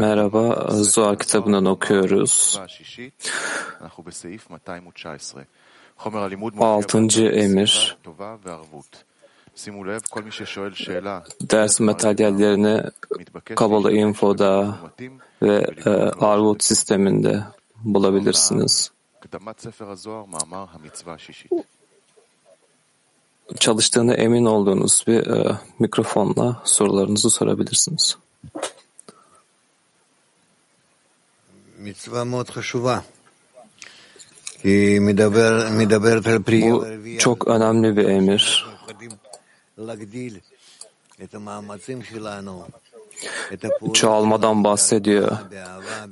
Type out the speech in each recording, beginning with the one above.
Merhaba, Zohar kitabından okuyoruz. 6. emir ders materyallerine Kabala Info'da ve e, Arvut sisteminde bulabilirsiniz çalıştığına emin olduğunuz bir e, mikrofonla sorularınızı sorabilirsiniz. Bu çok önemli bir emir. Çoğalmadan bahsediyor.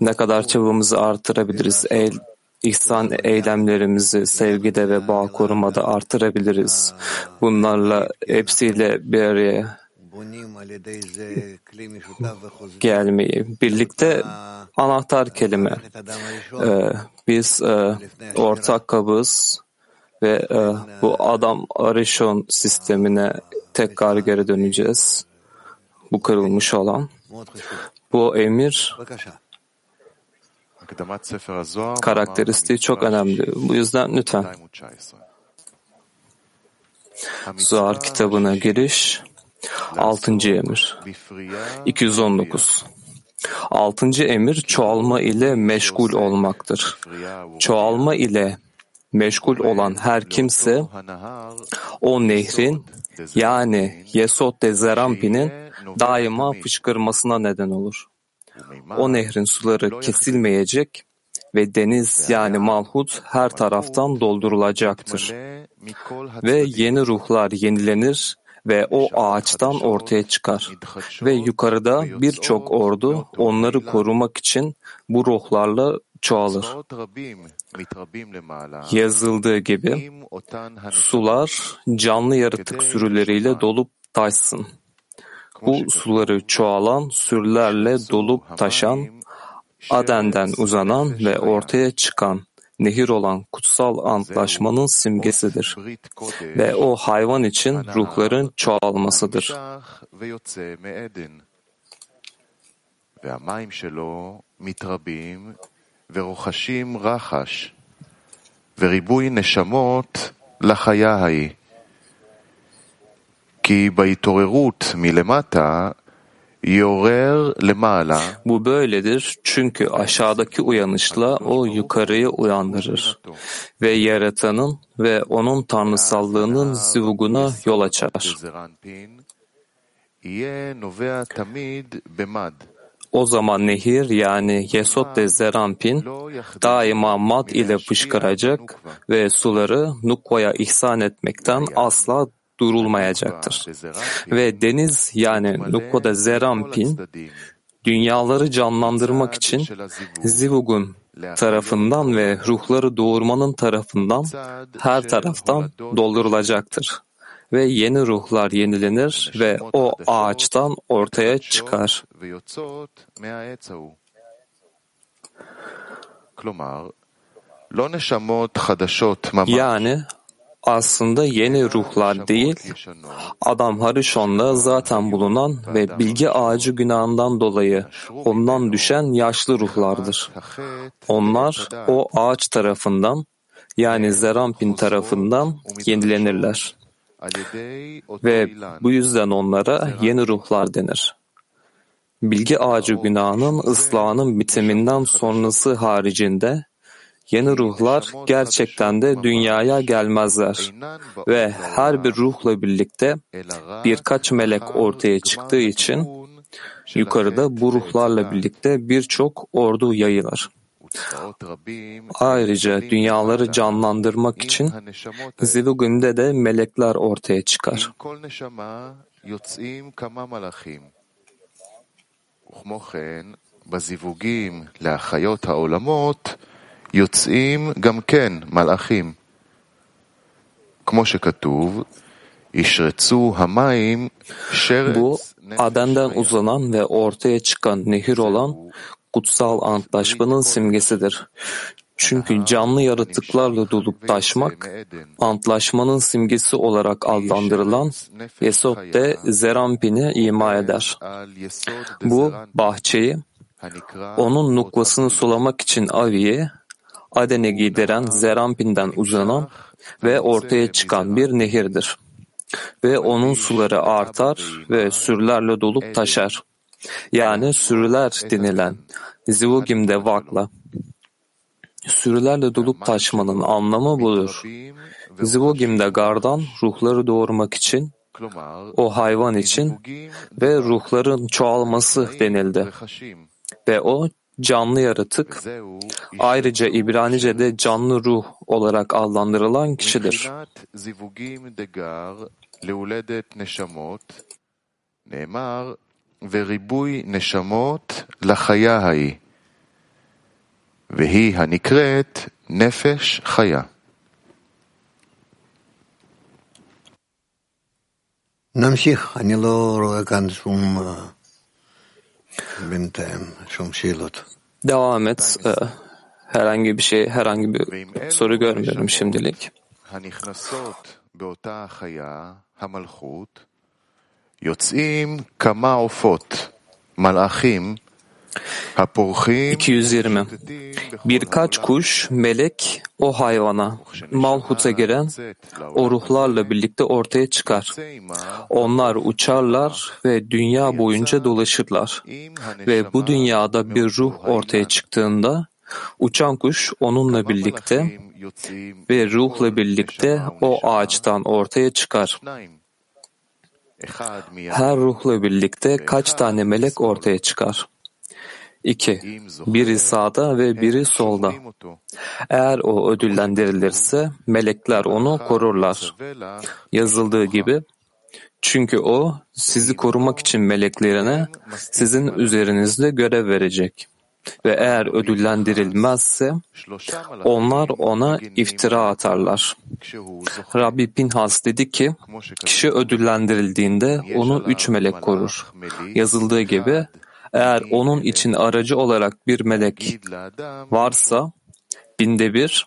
Ne kadar çabamızı artırabiliriz, el, ihsan eylemlerimizi sevgide ve bağ korumada artırabiliriz. Bunlarla hepsiyle bir araya gelmeyi, birlikte anahtar kelime. Ee, biz e, ortak kabız ve e, bu adam arishon sistemine tekrar geri döneceğiz. Bu kırılmış olan. Bu emir karakteristiği çok önemli. Bu yüzden lütfen. Zohar kitabına giriş 6. emir 219 6. emir çoğalma ile meşgul olmaktır. Çoğalma ile meşgul olan her kimse o nehrin yani Yesod de Zerampi'nin daima fışkırmasına neden olur. O nehrin suları kesilmeyecek ve deniz yani malhut her taraftan doldurulacaktır. Ve yeni ruhlar yenilenir ve o ağaçtan ortaya çıkar. Ve yukarıda birçok ordu onları korumak için bu ruhlarla çoğalır. Yazıldığı gibi sular canlı yaratık sürüleriyle dolup taşsın Bu suları çoğalan sürülerle dolup taşan, Aden'den uzanan ve ortaya çıkan nehir olan kutsal antlaşmanın simgesidir. ברית קודש, Ve o hayvan için ruhların çoğalmasıdır. נמשך ויוצא מעדן. והמים שלו מתרבים ורוחשים רחש, וריבוי נשמות לחיה ההיא. Bu böyledir çünkü aşağıdaki uyanışla o yukarıyı uyandırır ve Yaratan'ın ve onun tanrısallığının zivuguna yol açar. O zaman nehir yani Yesod de Zerampin daima mad ile fışkıracak ve suları Nukva'ya ihsan etmekten asla durulmayacaktır. Ve deniz yani Nukkoda Zerampin dünyaları canlandırmak için Zivug'un tarafından ve ruhları doğurmanın tarafından her taraftan doldurulacaktır. Ve yeni ruhlar yenilenir ve o ağaçtan ortaya çıkar. Yani aslında yeni ruhlar değil, Adam Harishon'da zaten bulunan ve bilgi ağacı günahından dolayı ondan düşen yaşlı ruhlardır. Onlar o ağaç tarafından yani Zerampin tarafından yenilenirler ve bu yüzden onlara yeni ruhlar denir. Bilgi ağacı günahının ıslahının bitiminden sonrası haricinde yeni ruhlar gerçekten de dünyaya gelmezler ve her bir ruhla birlikte birkaç melek ortaya çıktığı için yukarıda bu ruhlarla birlikte birçok ordu yayılır. Ayrıca dünyaları canlandırmak için Zivugün'de de melekler ortaya çıkar. עם כל נשמה יוצאים כמה מלאכים. וכמו כן, בזיווגים להחיות העולמות יוצאים גם כן מלאכים. כמו שכתוב, ישרצו המים Bu שרץ נפש Aden'den בים. uzanan ve ortaya çıkan nehir olan kutsal antlaşmanın simgesidir. Çünkü canlı yaratıklarla dolup taşmak, antlaşmanın simgesi olarak adlandırılan Yesod de Zerampin'i ima eder. Bu bahçeyi, onun nukvasını sulamak için Avi'ye, Aden'e gideren Zerampin'den uzanan ve ortaya çıkan bir nehirdir. Ve onun suları artar ve sürülerle dolup taşar. Yani sürüler denilen Zivugim'de vakla. Sürülerle dolup taşmanın anlamı budur. Zivugim'de gardan ruhları doğurmak için, o hayvan için ve ruhların çoğalması denildi. Ve o canlı yaratık, ayrıca İbranice'de canlı ruh olarak adlandırılan kişidir. וריבוי נשמות לחיה ההיא, והיא הנקראת נפש חיה. נמשיך, אני לא רואה כאן שום, בינתיים, שום שאלות. Devam et. Herhangi bir şey, herhangi bir soru görmüyorum şimdilik. יוצאים כמה עופות, מלאכים, 220. Birkaç kuş, melek o hayvana, Malhut'a giren o ruhlarla birlikte ortaya çıkar. Onlar uçarlar ve dünya boyunca dolaşırlar. Ve bu dünyada bir ruh ortaya çıktığında uçan kuş onunla birlikte ve ruhla birlikte o ağaçtan ortaya çıkar. Her ruhla birlikte kaç tane melek ortaya çıkar? İki, biri sağda ve biri solda. Eğer o ödüllendirilirse melekler onu korurlar. Yazıldığı gibi, çünkü o sizi korumak için meleklerine sizin üzerinizde görev verecek. Ve eğer ödüllendirilmezse onlar ona iftira atarlar. Rabbi Pinhas dedi ki, kişi ödüllendirildiğinde onu üç melek korur. Yazıldığı gibi, eğer onun için aracı olarak bir melek varsa, binde bir,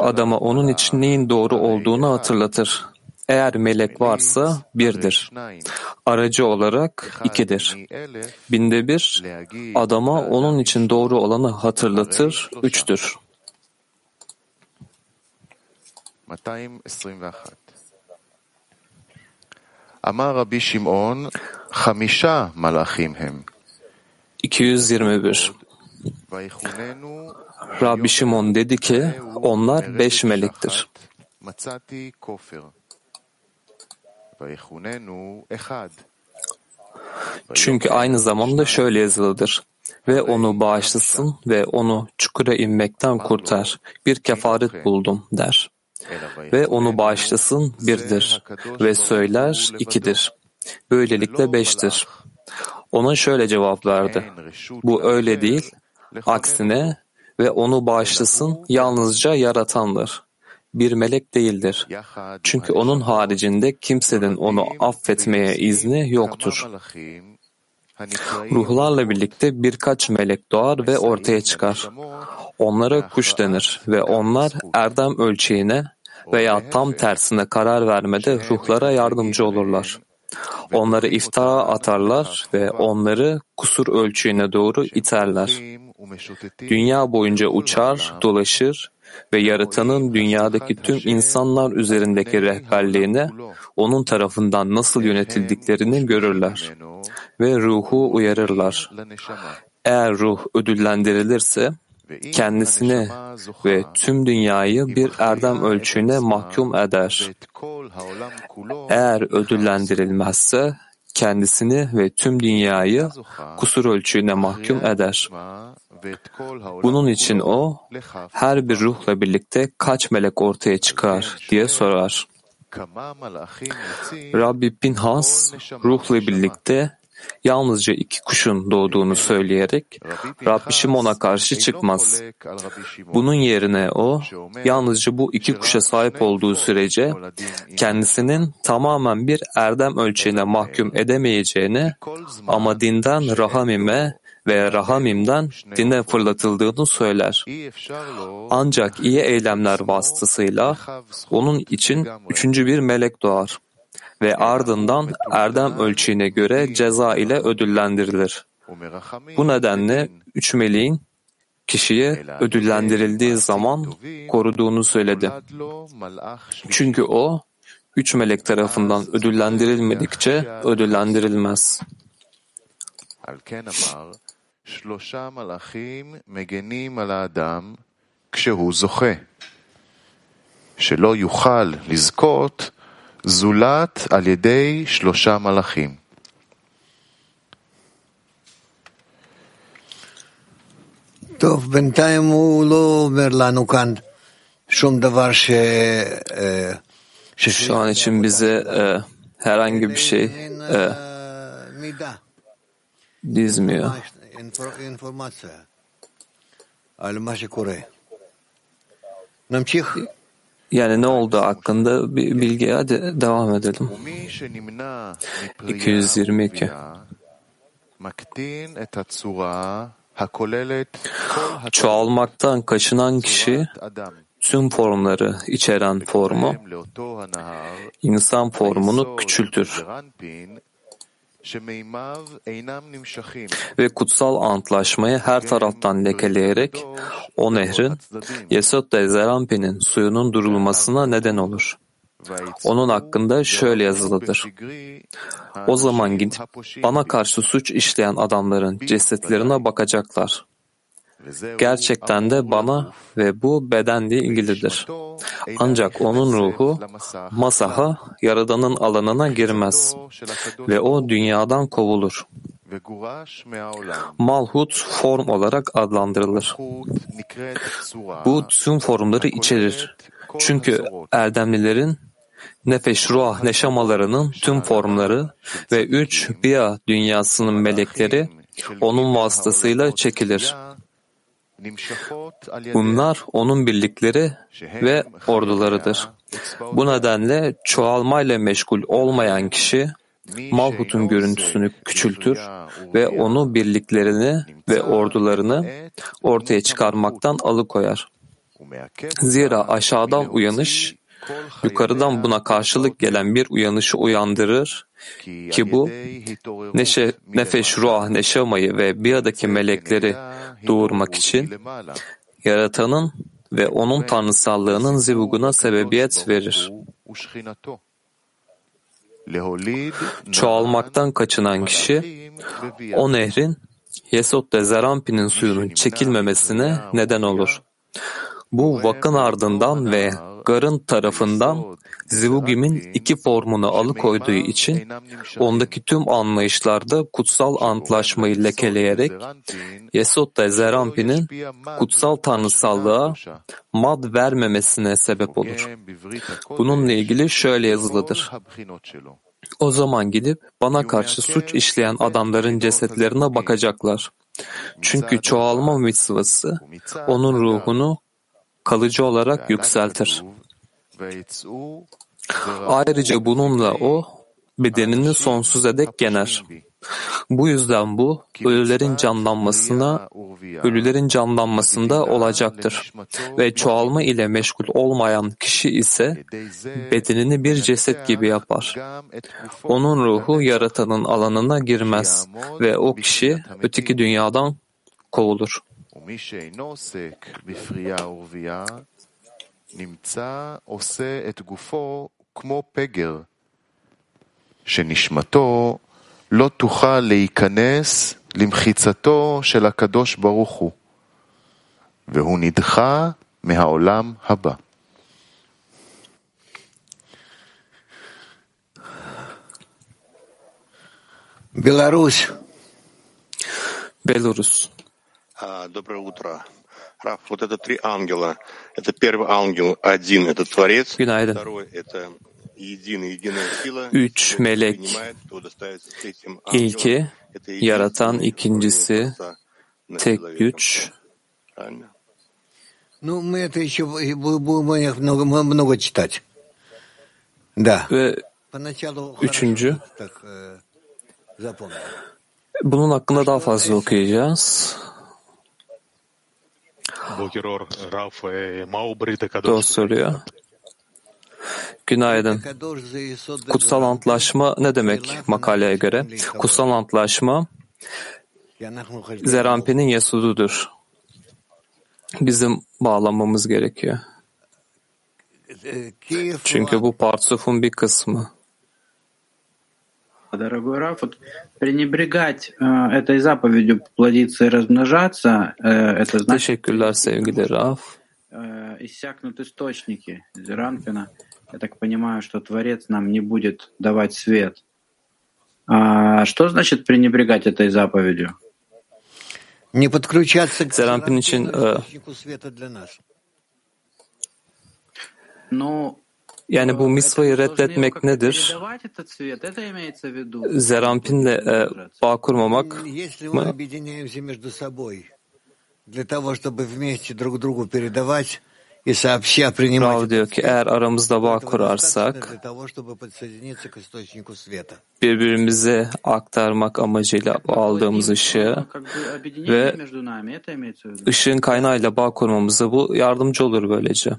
adama onun için neyin doğru olduğunu hatırlatır. Eğer melek varsa birdir. Aracı olarak ikidir. Binde bir, adama onun için doğru olanı hatırlatır, üçtür. 221. Ama Rabbi Şimon hamisha malachim hem. 221 Rabbi Şimon dedi ki onlar beş melektir. Çünkü aynı zamanda şöyle yazılıdır. Ve onu bağışlasın ve onu çukura inmekten kurtar. Bir kefaret buldum der. Ve onu bağışlasın birdir. Ve söyler ikidir. Böylelikle beştir. Ona şöyle cevap verdi. Bu öyle değil. Aksine ve onu bağışlasın yalnızca yaratandır. Bir melek değildir. Çünkü onun haricinde kimsenin onu affetmeye izni yoktur. Ruhlarla birlikte birkaç melek doğar ve ortaya çıkar. Onlara kuş denir ve onlar erdem ölçeğine veya tam tersine karar vermede ruhlara yardımcı olurlar. Onları iftara atarlar ve onları kusur ölçüğüne doğru iterler. Dünya boyunca uçar, dolaşır ve yaratanın dünyadaki tüm insanlar üzerindeki rehberliğine onun tarafından nasıl yönetildiklerini görürler ve ruhu uyarırlar. Eğer ruh ödüllendirilirse kendisini ve tüm dünyayı bir erdem ölçüğüne mahkum eder. Eğer ödüllendirilmezse kendisini ve tüm dünyayı kusur ölçüğüne mahkum eder. Bunun için o her bir ruhla birlikte kaç melek ortaya çıkar diye sorar. Rabbi Pinhas ruhla birlikte yalnızca iki kuşun doğduğunu söyleyerek Rabbi Şimon'a karşı çıkmaz. Bunun yerine o yalnızca bu iki kuşa sahip olduğu sürece kendisinin tamamen bir erdem ölçeğine mahkum edemeyeceğini ama dinden rahamime ve Rahamim'den dine fırlatıldığını söyler. Ancak iyi eylemler vasıtasıyla onun için üçüncü bir melek doğar ve ardından erdem ölçeğine göre ceza ile ödüllendirilir. Bu nedenle üç meleğin kişiye ödüllendirildiği zaman koruduğunu söyledi. Çünkü o, üç melek tarafından ödüllendirilmedikçe ödüllendirilmez. על כן אמר, שלושה מלאכים מגנים על האדם כשהוא זוכה, שלא יוכל לזכות זולת על ידי שלושה מלאכים. טוב, בינתיים הוא לא אומר לנו כאן שום דבר ש... אה, Şu an için bize e, herhangi bir şey אין, e, אה, מידע, dizmiyor. אינפור- אינפורמציה על מה שקורה. yani ne oldu hakkında bir bilgiye hadi devam edelim. 222 Çoğalmaktan kaçınan kişi tüm formları içeren formu insan formunu küçültür ve kutsal antlaşmayı her taraftan lekeleyerek o nehrin Yesod ve Zerampi'nin suyunun durulmasına neden olur. Onun hakkında şöyle yazılıdır. O zaman gidip bana karşı suç işleyen adamların cesetlerine bakacaklar. Gerçekten de bana ve bu bedenle ilgilidir. Ancak onun ruhu Masah'a, Yaradan'ın alanına girmez ve o dünyadan kovulur. Malhut form olarak adlandırılır. Bu tüm formları içerir. Çünkü erdemlilerin nefeş, ruh, neşamalarının tüm formları ve üç biya dünyasının melekleri onun vasıtasıyla çekilir. Bunlar onun birlikleri ve ordularıdır. Bu nedenle çoğalmayla meşgul olmayan kişi Malhut'un görüntüsünü küçültür ve onu birliklerini ve ordularını ortaya çıkarmaktan alıkoyar. Zira aşağıdan uyanış, yukarıdan buna karşılık gelen bir uyanışı uyandırır ki bu neşe, nefeş, ruh, neşamayı ve biyadaki melekleri doğurmak için yaratanın ve onun tanrısallığının zivuguna sebebiyet verir. Çoğalmaktan kaçınan kişi o nehrin Yesod de Zerampi'nin suyunun çekilmemesine neden olur. Bu vakın ardından ve Gar'ın tarafından Zivugim'in iki formunu alıkoyduğu için ondaki tüm anlayışlarda kutsal antlaşmayı lekeleyerek Yesod da Zerampi'nin kutsal tanrısallığa mad vermemesine sebep olur. Bununla ilgili şöyle yazılıdır. O zaman gidip bana karşı suç işleyen adamların cesetlerine bakacaklar. Çünkü çoğalma mitzvası onun ruhunu kalıcı olarak yükseltir. Ayrıca bununla o bedenini sonsuza dek yener. Bu yüzden bu ölülerin canlanmasına, ölülerin canlanmasında olacaktır. Ve çoğalma ile meşgul olmayan kişi ise bedenini bir ceset gibi yapar. Onun ruhu yaratanın alanına girmez ve o kişi öteki dünyadan kovulur. ומי שאינו עוסק בפרייה ורבייה, נמצא עושה את גופו כמו פגר, שנשמתו לא תוכל להיכנס למחיצתו של הקדוש ברוך הוא, והוא נדחה מהעולם הבא. בלרוס. בלרוס. А, Доброе утро. Раф, вот это три ангела. Это первый ангел, один — это Творец. Günaydın. Второй — это единый, единая сила. Üç melek. İlki yaratan, ikincisi tek güç? Ну, мы это еще будем много, много читать. Да. ve Поначалу Üçüncü. хорошо так э, запомнил. Bunun hakkında daha fazla okuyacağız. E, Dost soruyor. Günaydın. Kutsal antlaşma ne demek makaleye göre? Kutsal antlaşma Zerampin'in Yesududur. Bizim bağlamamız gerekiyor. Çünkü bu partsufun bir kısmı. Дорогой Раф, вот пренебрегать э, этой заповедью плодиться и размножаться, э, это значит э, иссякнут источники Зеранпина. Я так понимаю, что Творец нам не будет давать свет. А что значит пренебрегать этой заповедью? Не подключаться к için e, источнику света для нас. Ну, Yani bu misvayı reddetmek nedir? Zerampinle e, bağ kurmamak mı? Rav diyor ki eğer aramızda bağ kurarsak birbirimize aktarmak amacıyla aldığımız ışığı ve ışığın kaynağıyla bağ kurmamıza bu yardımcı olur böylece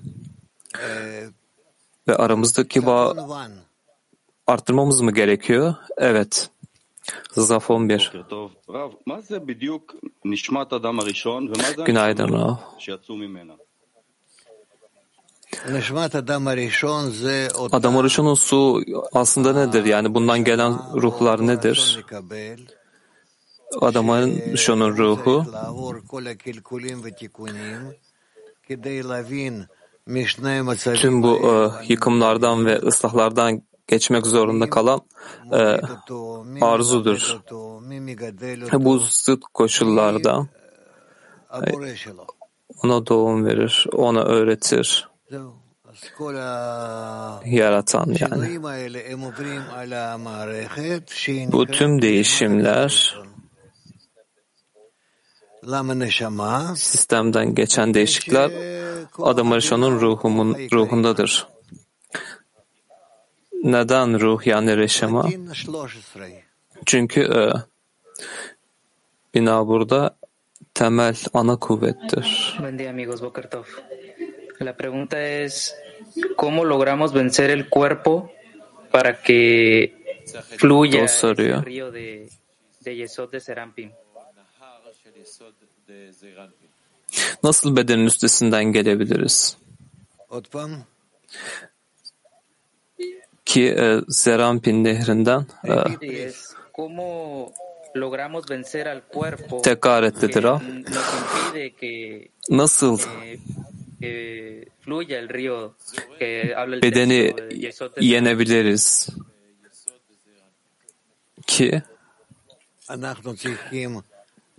ve aramızdaki bağ arttırmamız mı gerekiyor? Evet. Zaf 11. Günaydın Rav. Adam arışının su aslında nedir? Yani bundan gelen ruhlar nedir? Adamın şunun ruhu tüm bu e, e, yıkımlardan ve ıslahlardan geçmek zorunda kalan e, arzudur. E, bu zıt koşullarda e, ona doğum verir, ona öğretir. Yaratan yani. Bu tüm değişimler Sistemden geçen değişiklikler adam Arishon'un ruhumun, ruhundadır. Neden ruh yani reşema? Çünkü e, bina burada temel ana kuvvettir. La pregunta es cómo logramos vencer el cuerpo para que fluya el río de, de Yesod de Serampim. Nasıl bedenin üstesinden gelebiliriz? Ki e, Zerampin nehrinden e, tekrar et dedi Nasıl? bedeni yenebiliriz. Ki?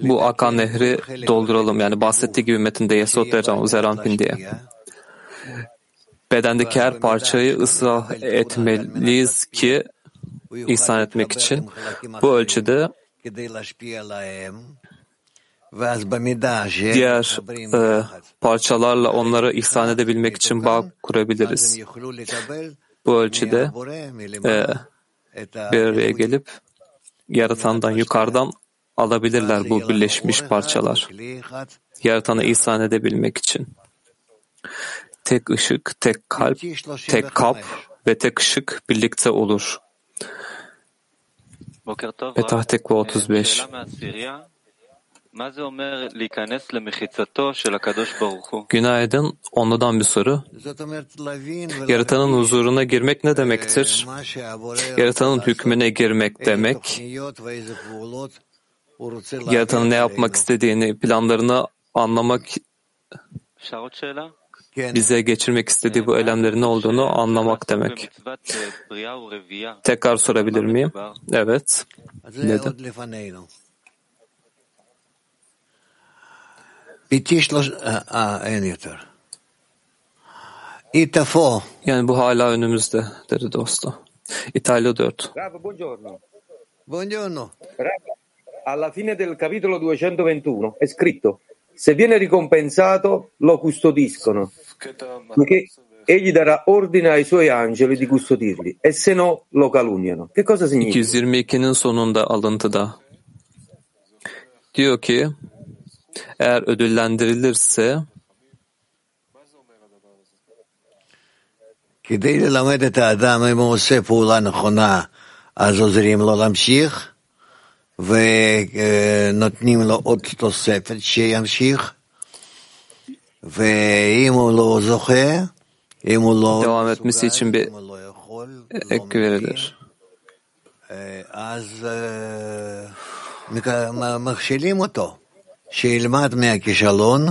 bu akan nehri dolduralım. Yani bahsettiği gibi metinde Yesod Zeranpin diye. Bedendeki her parçayı ıslah etmeliyiz ki ihsan etmek için. Bu ölçüde diğer e, parçalarla onlara ihsan edebilmek için bağ kurabiliriz. Bu ölçüde e, bir araya gelip yaratandan yukarıdan alabilirler bu birleşmiş parçalar. Yaratanı ihsan edebilmek için. Tek ışık, tek kalp, tek kap ve tek ışık birlikte olur. Petah Tekva 35 Günaydın. Onladan bir soru. Yaratanın huzuruna girmek ne demektir? Yaratanın hükmüne girmek demek, Yaratanın ne yapmak istediğini, planlarını anlamak bize geçirmek istediği bu eylemlerin ne olduğunu anlamak demek. Tekrar sorabilir miyim? Evet. Neden? Yani bu hala önümüzde dedi dostu. İtalya 4. Buongiorno. Buongiorno. Rav, alla fine del capitolo 221 è scritto se viene ricompensato lo custodiscono, perché egli darà ordine ai suoi angeli di custodirli e se no lo calunniano. Che cosa significa? 222'nin sonunda alıntıda. Diyor ki eğer ödüllendirilirse כדי ללמד את האדם אם הוא עושה פעולה נכונה, אז עוזרים לו להמשיך, ונותנים לו עוד תוספת שימשיך, ואם הוא לא זוכה, אם הוא לא devam etmesi için bir לא ek verilir. אז אה, מכשילים אותו, שילמד מהכישלון.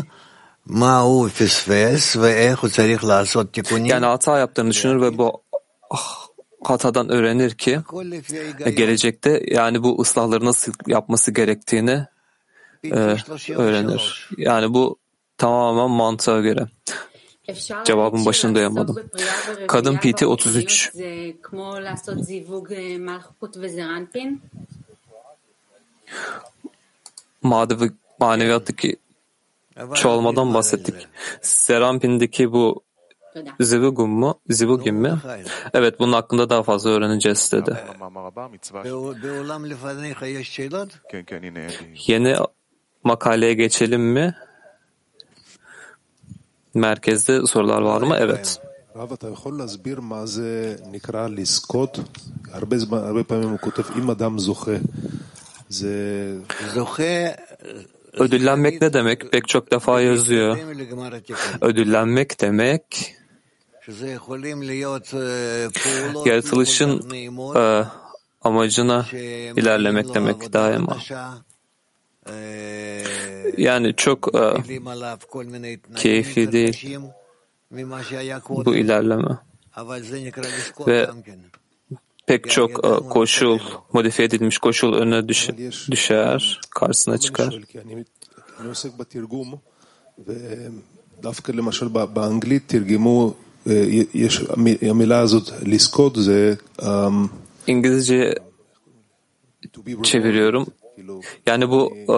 Yani hata yaptığını düşünür ve bu ah, Kata'dan öğrenir ki e, gelecekte yani bu ıslahları nasıl yapması gerektiğini e, öğrenir. Yani bu tamamen mantığa göre. Cevabın başını duyamadım. Kadın PT 33. Madevi, maneviyattaki çoğalmadan bahsettik. Serampin'deki bu zivugum mu? Zivugim mi? Evet bunun hakkında daha fazla öğreneceğiz dedi. המאמר הבא, מצווה... בע- בעולם לפניך יש שאלות? כן, כן, הנה, אדי. Yeni makaleye geçelim mi? Merkezde sorular var mı? Evet. רב, אתה יכול להסביר מה זה נקרא לזכות? הרבה, זמן, הרבה פעמים הוא כותב, אם אדם זוכה, זה... זוכה Ödüllenmek ne demek? Pek çok defa yazıyor. לגמר התיקון. Ödüllenmek demek yaratılışın נעימות e, amacına שמביאים ilerlemek לו demek עבודה daima. חדשה, אה, Yani çok e, מטילים עליו כל מיני תנאים keyifli יותר değil קשים ממה שהיה bu קודם, ilerleme. אבל זה נקרא לזכות Ve גם כן. pek çok e, koşul, modifiye edilmiş koşul önüne düş- düşer, karşısına אני çıkar. שואל, כי אני, אני עוסק בתרגום, ודווקא למשל ב- באנגלית תרגמו, אה, יש, המ- המילה הזאת לזכות זה um, İngilizce to be rewarded. çeviriyorum. כאילו, Yani bu e,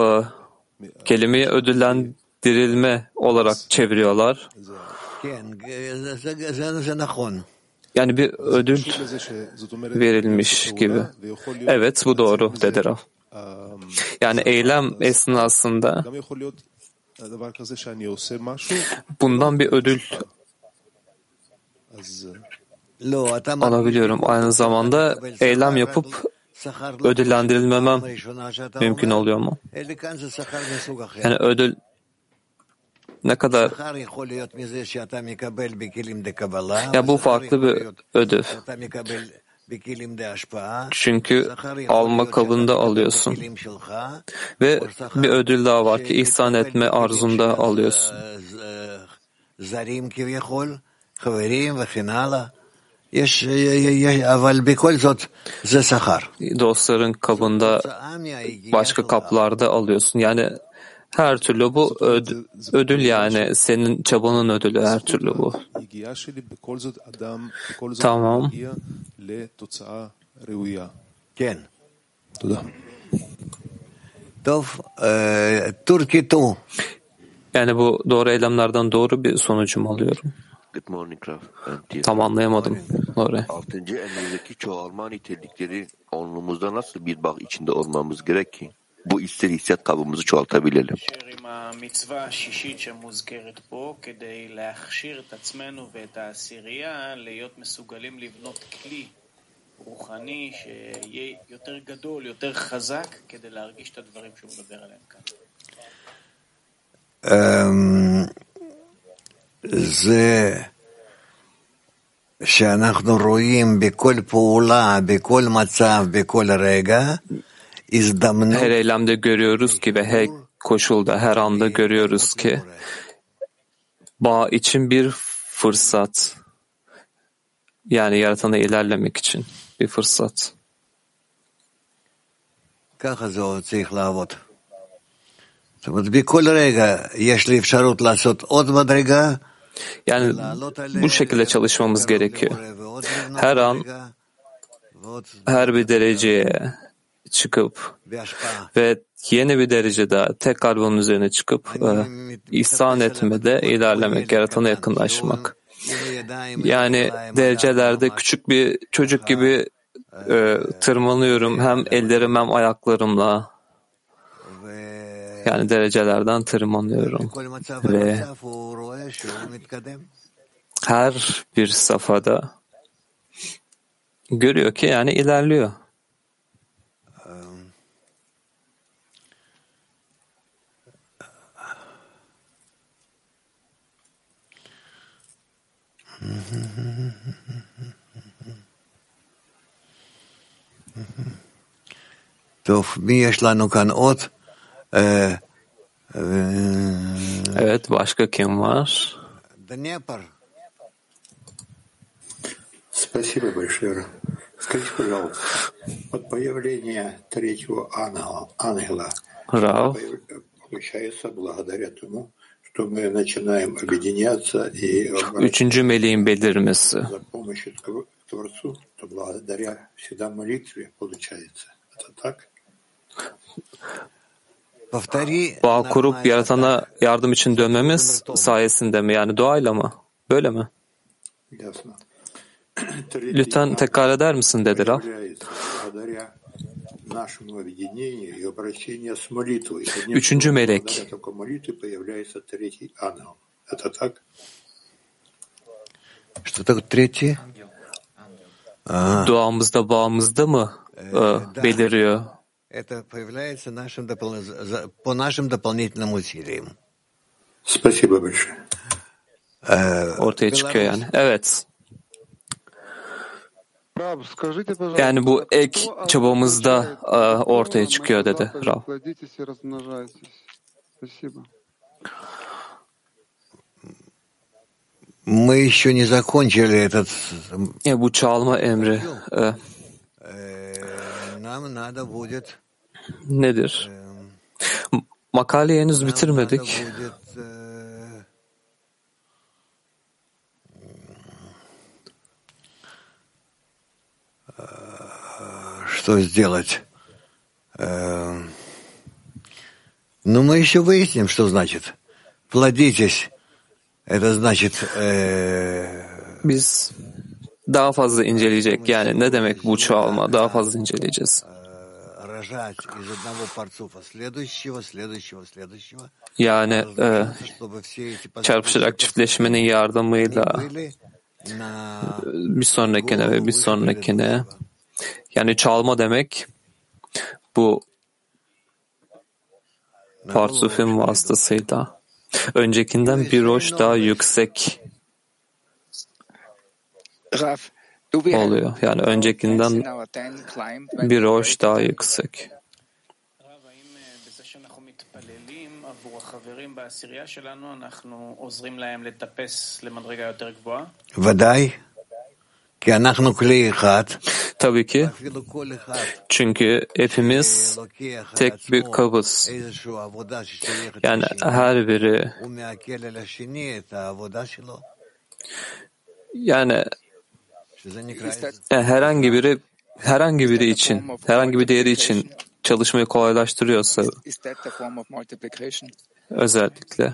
kelimeyi ödüllendirilme olarak çeviriyorlar. כן, זה- זה- זה- זה נכון. Yani bir ödül קשור לזה שזאת אומרת, verilmiş פעולה, gibi. ויכול להיות Evet bu doğru בעצם dedi זה, Raf. um, Yani eylem esnasında גם יכול להיות דבר כזה שאני עושה משהו, bundan bir ödül alabiliyorum. Aynı zamanda eylem yapıp ödüllendirilmemem mümkün oluyor mu? Yani ödül ne kadar ya bu farklı bir ödül. Çünkü alma kabında alıyorsun. Ve bir ödül daha var ki ihsan etme arzunda alıyorsun. Dostların kabında başka kaplarda alıyorsun. Yani her türlü bu öd, ödül yani senin çabanın ödülü her türlü bu. Tamam. Ken. Tof, Türkiye Yani bu doğru eylemlerden doğru bir sonucum alıyorum. Good morning Raf. Ben Tiyan. Tam anlayamadım doğru. Altıncı emirdeki çoğalma nitelikleri onluğumuzda nasıl bir bağ içinde olmamız gerek ki bu ister hissiyat kabımızı çoğaltabilelim. עם המצווה השישית שמוזכרת פה כדי להכשיר את עצמנו ואת העשירייה להיות מסוגלים לבנות כלי רוחני שיהיה יותר גדול, יותר חזק, כדי להרגיש את הדברים שהוא מדבר עליהם כאן. אמ, זה שאנחנו רואים בכל פעולה, בכל מצב, בכל רגע, הזדמנות Her eylemde görüyoruz ki ve her koşulda her anda görüyoruz ki bağ için bir fırsat. Yani yaratana ilerlemek için bir fırsat. ככה זה עוד צריך לעבוד. Yani bu şekilde çalışmamız gerekiyor. Her an her bir dereceye çıkıp ve yeni bir derece daha tek kalbinin üzerine çıkıp e, ihsan etmede ilerlemek, yaratana yakınlaşmak. Yani derecelerde küçük bir çocuk gibi e, e tırmanıyorum. hem ellerim hem ayaklarımla yani derecelerden tırmanıyorum ve her bir safhada görüyor ki yani ilerliyor. Tov, mi yeş kan ot? Evet, başka kim var? Спасибо большое. Скажите, пожалуйста, от появления третьего ангела, ангела Рау. получается благодаря тому, что мы начинаем объединяться и Üçüncü meleğin belirmesi. За помощью Творцу, то благодаря всегда молитве получается. Это так? Повтори. Bağ kurup yaratana yardım için dönmemiz sayesinde mi? Yani doğayla mı? Böyle mi? Ясно. Lütfen tekrar eder misin dedi Rav. Появляется благодаря нашему объединению и обращению с молитвой. Одним Üçüncü словом, melek. Благодаря такой молитве появляется третий ангел. Это так? Что такое третий? А, Duamızda, bağımızda mı e, beliriyor? Это появляется нашим допол- по нашим дополнительным усилиям. Спасибо большое. Ortaya çıkıyor yani. Evet. Yani bu ek çabamızda ortaya çıkıyor dedi Rav. Мы еще не закончили этот... Bu çalma emri Нам надо будет... nedir? M- Makaleyi henüz bitirmedik. будет, э, э, Что сделать? Э, Ну, мы еще выясним, что значит. Плодитесь. Это значит... э, Biz daha fazla inceleyecek. Yani ne demek bu çoğalma? Daha fazla inceleyeceğiz. Yani e, çarpışarak çiftleşmenin yardımıyla bir sonrakine ve bir sonrakine. yani çalma demek bu parsufin vasıtasıyla. Öncekinden bir roş daha yüksek. Raf, oluyor. Yani öncekinden in our ten climb when bir hoş daha yüksek. בזה שאנחנו מתפללים עבור החברים בעשירייה שלנו, אנחנו עוזרים להם לטפס למדרגה יותר גבוהה? ודאי, כי אנחנו כלי אחד, Tabii ki אפילו כל אחד çünkü hepimiz לוקח על tek bir עצמו kabız. איזושהי עבודה ששייכת Yani לשני, her biri הוא מעכל על השני את העבודה שלו, yani שזה נקרא e, herhangi biri herhangi biri için herhangi bir değeri için çalışmayı kolaylaştırıyorsa is that the form of multiplication? özellikle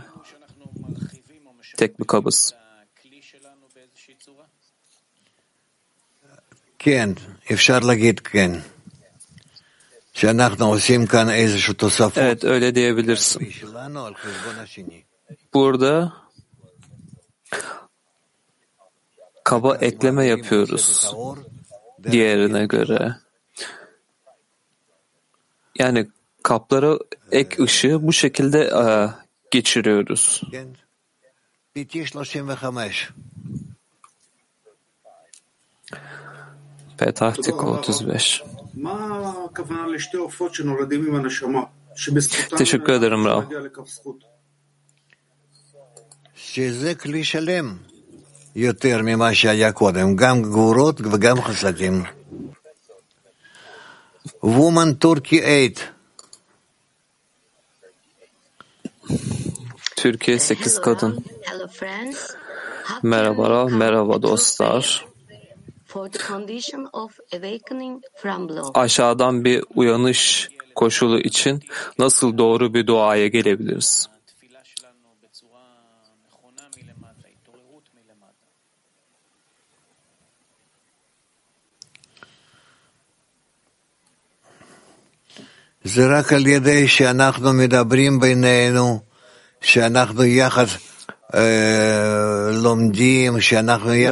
tek bir kabız. כן, אפשר להגיד כן, שאנחנו עושים כאן איזשהו תוספות Evet öyle diyebilirsin. שלנו על חשבון השני. Burada kaba ekleme yapıyoruz diğerine göre. Yani kaplara ek ışığı bu şekilde e, geçiriyoruz. Petah 35. Teşekkür ederim Rav. יותר ממה שהיה קודם, גם גבורות וגם חסדים. Woman Turkey 8. Türkiye 8 kadın. Hello friends. Merhaba, merhaba dostlar. For the condition of awakening from below. Aşağıdan bir uyanış koşulu için nasıl doğru bir duaya gelebiliriz?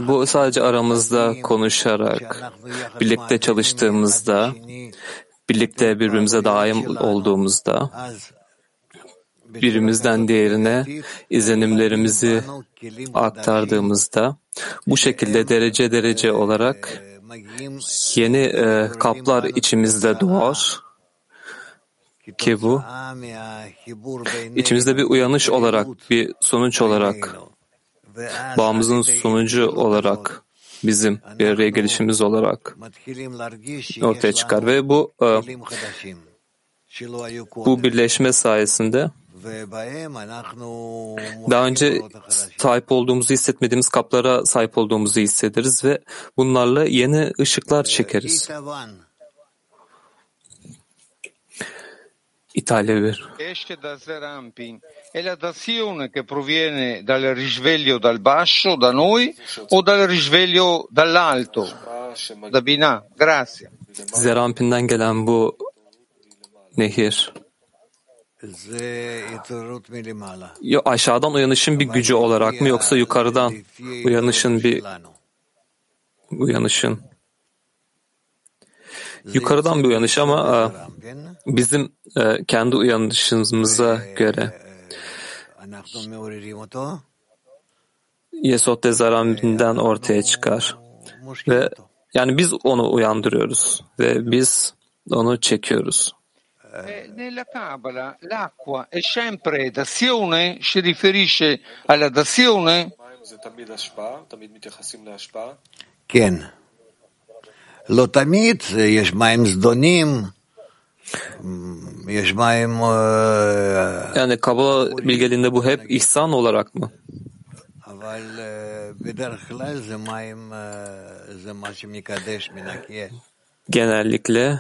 Bu sadece aramızda konuşarak, birlikte çalıştığımızda, birlikte birbirimize daim olduğumuzda, birimizden diğerine izlenimlerimizi aktardığımızda, bu şekilde derece derece olarak yeni e, kaplar içimizde doğar ki bu içimizde bir uyanış olarak, bir sonuç olarak, bağımızın sonucu olarak bizim bir araya gelişimiz olarak ortaya çıkar ve bu e, bu birleşme sayesinde daha önce sahip olduğumuzu hissetmediğimiz kaplara sahip olduğumuzu hissederiz ve bunlarla yeni ışıklar çekeriz. İtalya bir. esce da Serampin è la dazione che proviene dal risveglio dal basso, da noi, o dal risveglio dall'alto, da Binah? Grazie. Zerampin'den gelen bu nehir. Yo, aşağıdan uyanışın bir gücü olarak mı yoksa yukarıdan uyanışın bir uyanışın yukarıdan bir uyanış ama e, bizim e, kendi uyanışımıza göre Yesod Dezarambinden ortaya çıkar ve yani biz onu uyandırıyoruz ve biz onu çekiyoruz. Eh, Nella Kabbalah l'acqua è sempre dazione, si riferisce alla dazione? כן. לא תמיד, יש מים זדונים, יש מים... אה, Yani Kabala bilgeliğinde bu hep ihsan olarak mı? אבל אה, בדרך כלל זה מים, אה, זה מה שמקדש מנקה. Genellikle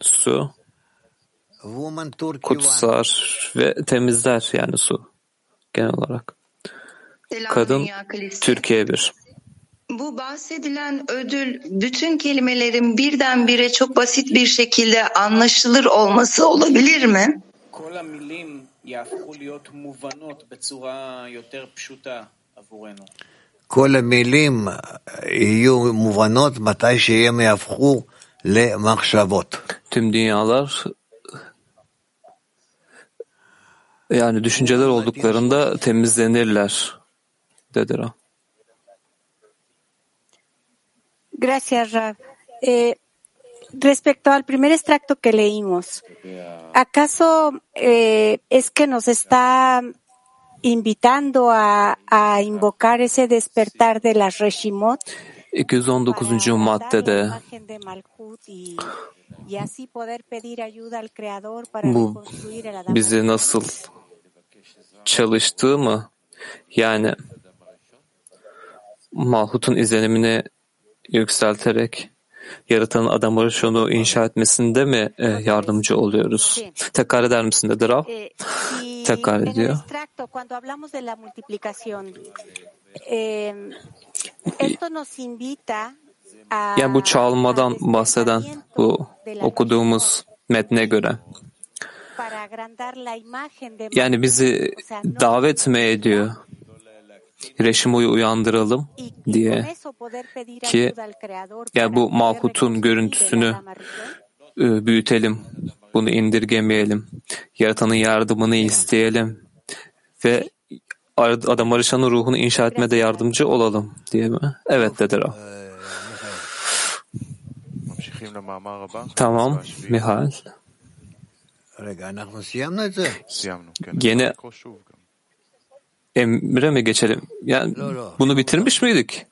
su Woman Turkey kutsar ve temizler yani su genel olarak. Kadın Dünya Kalesi. Türkiye bir. Bu bahsedilen ödül bütün kelimelerin birdenbire çok basit bir şekilde anlaşılır olması olabilir mi? כל המילים יהפכו להיות מובנות בצורה יותר פשוטה עבורנו. כל המילים יהיו מובנות מתי שהם יהפכו למחשבות. Tüm dünyalar yani düşünceler olduklarında temizlenirler dedi Ra. Gracias, Rab. Eh, respecto al primer extracto que leímos, ¿acaso eh, es que nos está invitando a, a invocar ese despertar de las Reshimot 219. maddede imagen de Malhut y, y así poder pedir ayuda al Creador para bu bizi nasıl çalıştığı mı? Yani Malhut'un izlenimini yükselterek yaratanın adamı şunu inşa etmesinde mi e, yardımcı oluyoruz? Tekrar eder misin dedi Rav? Eh, y Tekrar ediyor. Yani bu çalmadan bahseden bu okuduğumuz metne göre. Yani bizi davet mi ediyor? Reşimo'yu uyandıralım diye ki ya bu Malkut'un görüntüsünü e, büyütelim, bunu indirgemeyelim, Yaratan'ın yardımını isteyelim ve adam arışanın ruhunu inşa etmede yardımcı olalım diye mi? Evet dedi Rav. Tamam, Mihal. Yeni emre mi geçelim? Yani bunu bitirmiş miydik?